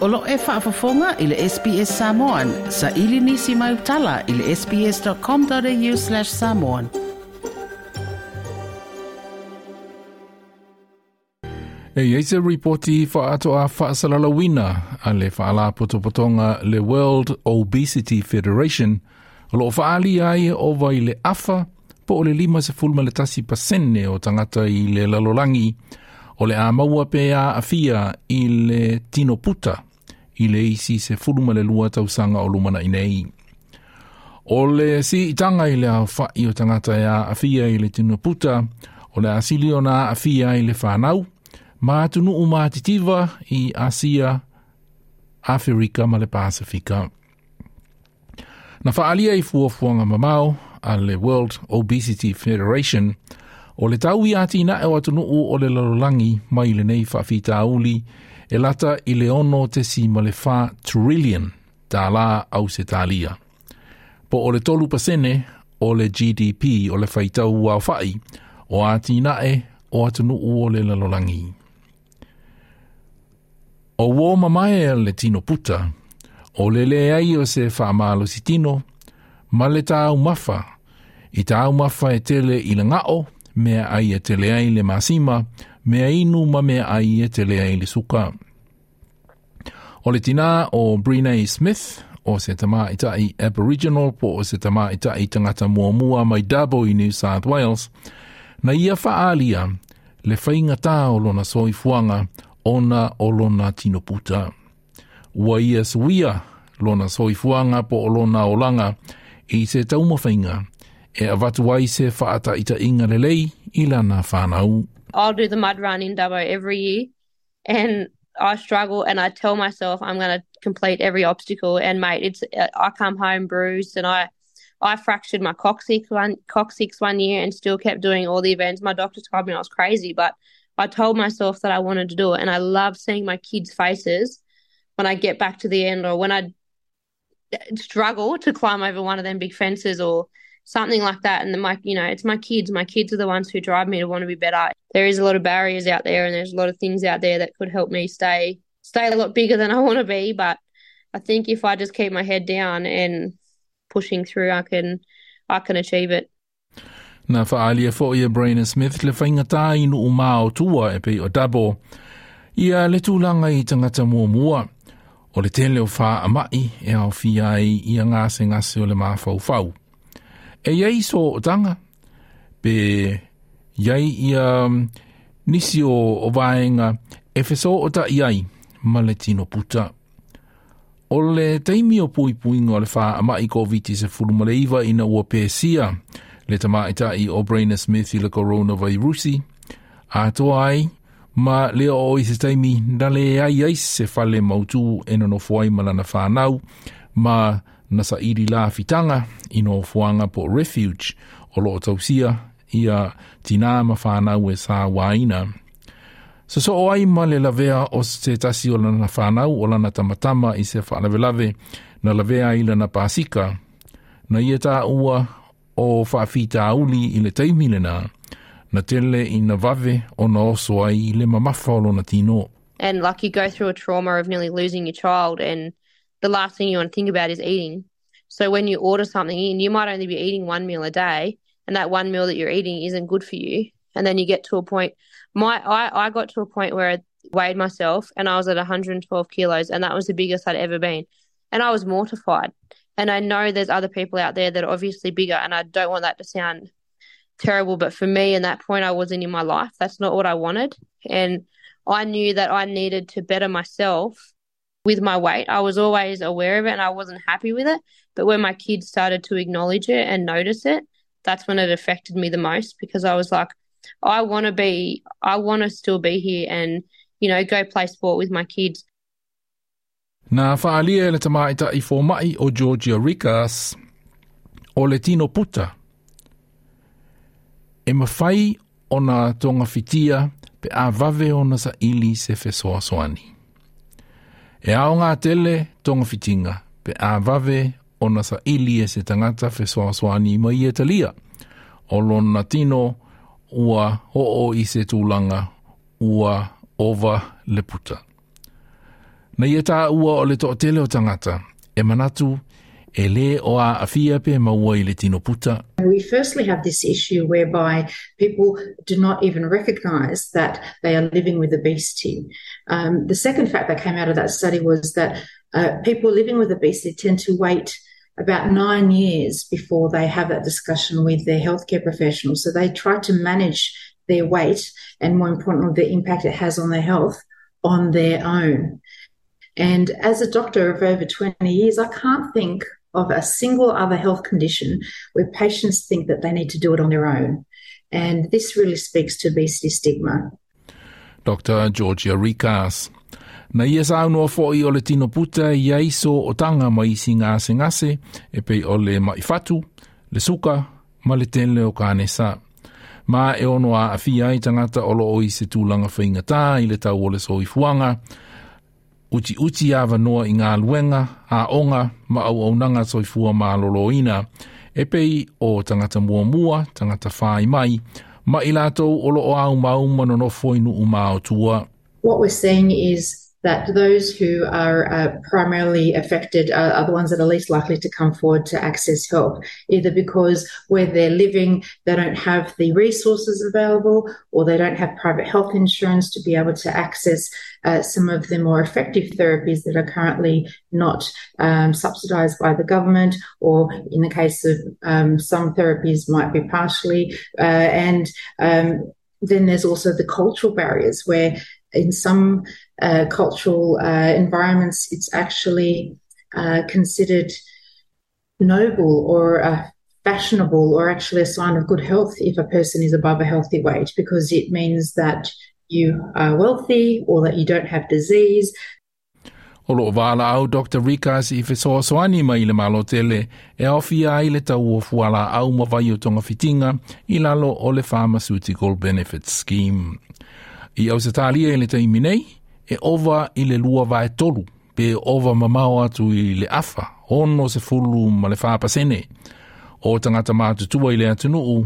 Olo e whaafafonga i le SBS Samoan. Sa ili nisi mai utala i le sbs.com.au slash samoan. E eise reporti wha ato a whaasalala wina a le whaala potopotonga le World Obesity Federation o lo whaali ai o vai le afa po o le lima se fulma le tasi pasene o tangata i le lalolangi o le a maua pe a afia i le tino puta i le isi se fuluma le lua tausanga o lumana i nei. O le si itanga i le a fai o tangata e a afia i le tino puta o le asili o na afia i le whanau ma atunu u mātitiva i Asia, Afrika ma le Pasifika. Na whaalia i fuafuanga mamau a le World Obesity Federation o le tau i ati na e watunu u o le lalolangi mai le nei whawhita auli e lata i le ono te si ma le trillion tā la au se tālia. Po o le tolu pasene o le GDP o le whaitau wā whai o a na e o atunu u o le lalolangi. O wō mamae le tino puta, o le le ai o se whamalo si tino, ma le tāu mawha, i tāu mawha e tele i le ngao, mea ai e tele ai le masima, mea inu ma mea ai e tele ai le suka. O le tina o Brene Smith, o se tama itai Aboriginal po o se tama itai tangata mua mua mai Dabo i New South Wales, na ia faalia le whainga tā o lona soifuanga ona o lona tino puta. Ua ia suia lona soifuanga po o lona olanga i se taumawhainga e avatu ai se whaata ita inga lelei i lana whanau. I'll do the mud run in Dubbo every year and I struggle and I tell myself I'm going to complete every obstacle and mate it's uh, I come home bruised and I I fractured my coccyx one coccyx one year and still kept doing all the events. My doctor told me I was crazy, but I told myself that I wanted to do it, and I love seeing my kids' faces when I get back to the end or when I uh, struggle to climb over one of them big fences or something like that. And my, you know, it's my kids. My kids are the ones who drive me to want to be better. There is a lot of barriers out there, and there's a lot of things out there that could help me stay stay a lot bigger than I want to be. But I think if I just keep my head down and pushing through, I can I can achieve it. Na whaalia fo ia Braina Smith le whaingata inu o mao tua e o Dubbo. Ia le tūlanga i tangata mua mua. O le tele o wha amai e au fia ai i a ngase ngase o le. E iei so o tanga. Pe iei ia nisi o, o vaenga e wheso o ta iei, ma le tino puta. O le teimi o pui puinga le wha amai ko viti se fulumaleiva ina ua pēsia. le tamaita i o Brainer Smith i le coronavirusi, a toa ai, ma le o i se taimi na le ai ai se fale mautu e no fuai malana whanau, ma na iri la fitanga i no fuanga po refuge o tausia i a tina ma sa waina. So ai o se tasi o lana o lana tamatama i se na pasika, na ia ta ua o i le nā, tele i na vave o na oso ai i le mamafa o na tino. And like you go through a trauma of nearly losing your child and the last thing you want to think about is eating. So when you order something in, you might only be eating one meal a day and that one meal that you're eating isn't good for you. And then you get to a point, my I, I got to a point where I weighed myself and I was at 112 kilos and that was the biggest I'd ever been. And I was mortified. And I know there's other people out there that are obviously bigger, and I don't want that to sound terrible. But for me, in that point, I wasn't in my life. That's not what I wanted. And I knew that I needed to better myself with my weight. I was always aware of it and I wasn't happy with it. But when my kids started to acknowledge it and notice it, that's when it affected me the most because I was like, I want to be, I want to still be here and, you know, go play sport with my kids. Na whaalia le tamaita i mai o Georgia Rigas o le tino puta. E mawhai o na tonga fitia pe a vave o na sa ili se fesoa soani. E ao ngā tele tonga fitinga pe a vave o sa ili e se tangata fesoa soani mai e talia. O lona tino ua ho o i se tūlanga ua ova le puta. Na ia tā ua o le to tele o tangata, e manatu e le o a pe maua i le tino puta. We firstly have this issue whereby people do not even recognize that they are living with obesity. Um, the second fact that came out of that study was that uh, people living with obesity tend to wait about nine years before they have that discussion with their healthcare professional. So they try to manage their weight and, more importantly, the impact it has on their health on their own. And as a doctor of over 20 years, I can't think of a single other health condition where patients think that they need to do it on their own. And this really speaks to obesity stigma. Dr. Georgia Rigas. Na ia sa unua fo i o le tino puta i aiso o tanga ma isi ngase ngase e pei o le maifatu, le suka, ma le tenle o kane sa. Ma e ono a awhia i tangata olo o i se tūlanga whaingatā i le tau o le soifuanga, uti uti awa noa i ngā luenga, a onga, ma au au nanga soifua ma loloina, e pei o tangata mua mua, tangata whai mai, ma i lātou olo o au mau manonofo inu u mao tua. What we're seeing is that those who are uh, primarily affected are, are, the ones that are least likely to come forward to access help, either because where they're living, they don't have the resources available, or they don't have private health insurance to be able to access uh, some of the more effective therapies that are currently not um, subsidized by the government, or in the case of um, some therapies, might be partially. Uh, and um, then there's also the cultural barriers where in some uh, cultural uh, environments, it's actually uh, considered noble or uh, fashionable or actually a sign of good health if a person is above a healthy weight because it means that you are wealthy or that you don't have disease. O loo wala au Dr. Rigas i fe soa soani mai le malo tele e awhia ai le tau o fuala au mawai o tonga fitinga i lalo o le Pharmaceutical Benefits Scheme. I au se talia i le taimi nei, e ova i le lua vai tolu, pe ova mamau atu i le afa, ono se fulu ma le whāpasene, O tangata mātutua i le atunuu,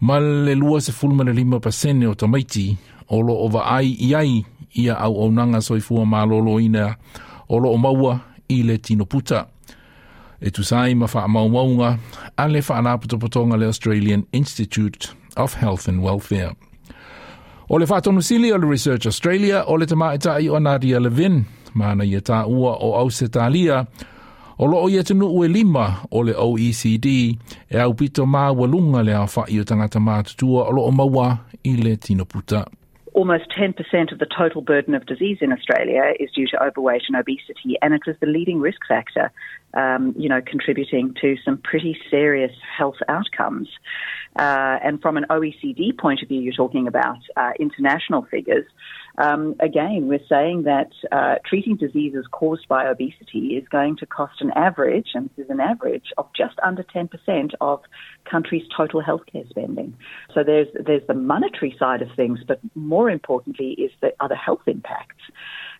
ma le lua se fulu ma le lima pasene o tamaiti, o lo ova ai i ai ia au au nanga soifua ma lolo ina, o lo o maua i le tino puta. E tu sai ma wha mau maunga, a le wha anapotopotonga le Australian Institute of Health and Welfare. O le whātonu sili o le Research Australia o le tamaitai o Nadia Levin, mana ia tā ua o au se tālia, o lo ia tunu ue lima o le OECD e au pito mā walunga le au whai o tangata mātutua o lo o maua i le tino puta. almost 10% of the total burden of disease in Australia is due to overweight and obesity, and it is the leading risk factor, um, you know, contributing to some pretty serious health outcomes. Uh, and from an OECD point of view, you're talking about uh, international figures. Um, again, we're saying that uh, treating diseases caused by obesity is going to cost an average, and this is an average, of just under 10% of countries' total healthcare spending. So there's, there's the monetary side of things, but more importantly is the other health impacts,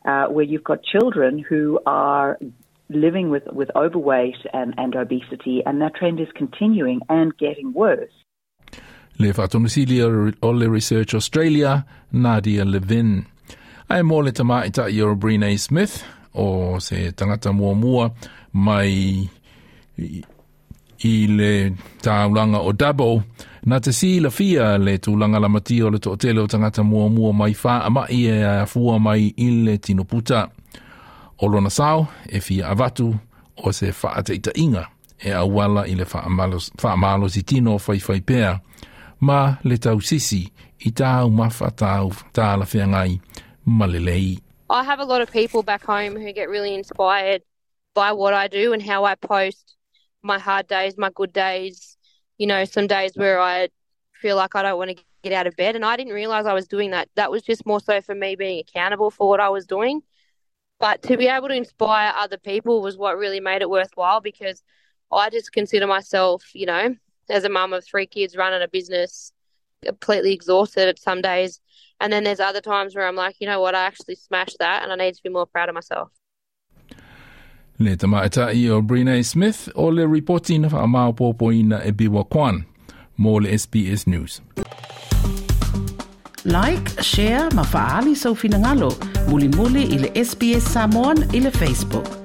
uh, where you've got children who are living with, with overweight and, and obesity, and that trend is continuing and getting worse. Le whatonosili o le Research Australia, Nadia Levin. Ai mō le tamaita i o Brene Smith o se tangata mua mua mai i le tāulanga o Dabo na te si la fia le tūlanga la mati o le to tele o tangata mua mua mai wha ama i e a fua mai i le tino puta. O lona sao e fia avatu o se wha ateita inga e awala i le wha amalo si tino whai whai pēr. Ma le i tāu mawha tāu tāla whiangai. I have a lot of people back home who get really inspired by what I do and how I post my hard days, my good days, you know, some days where I feel like I don't want to get out of bed. And I didn't realize I was doing that. That was just more so for me being accountable for what I was doing. But to be able to inspire other people was what really made it worthwhile because I just consider myself, you know, as a mum of three kids running a business, completely exhausted at some days. And then there's other times where I'm like, you know what, I actually smashed that and I need to be more proud of myself. Le tamaita i o Brene Smith o le reporting na wha popo ina e biwa kwan mo le SBS News. Like, share, ma faali sau finangalo. Muli muli ili SBS Samoan ili Facebook.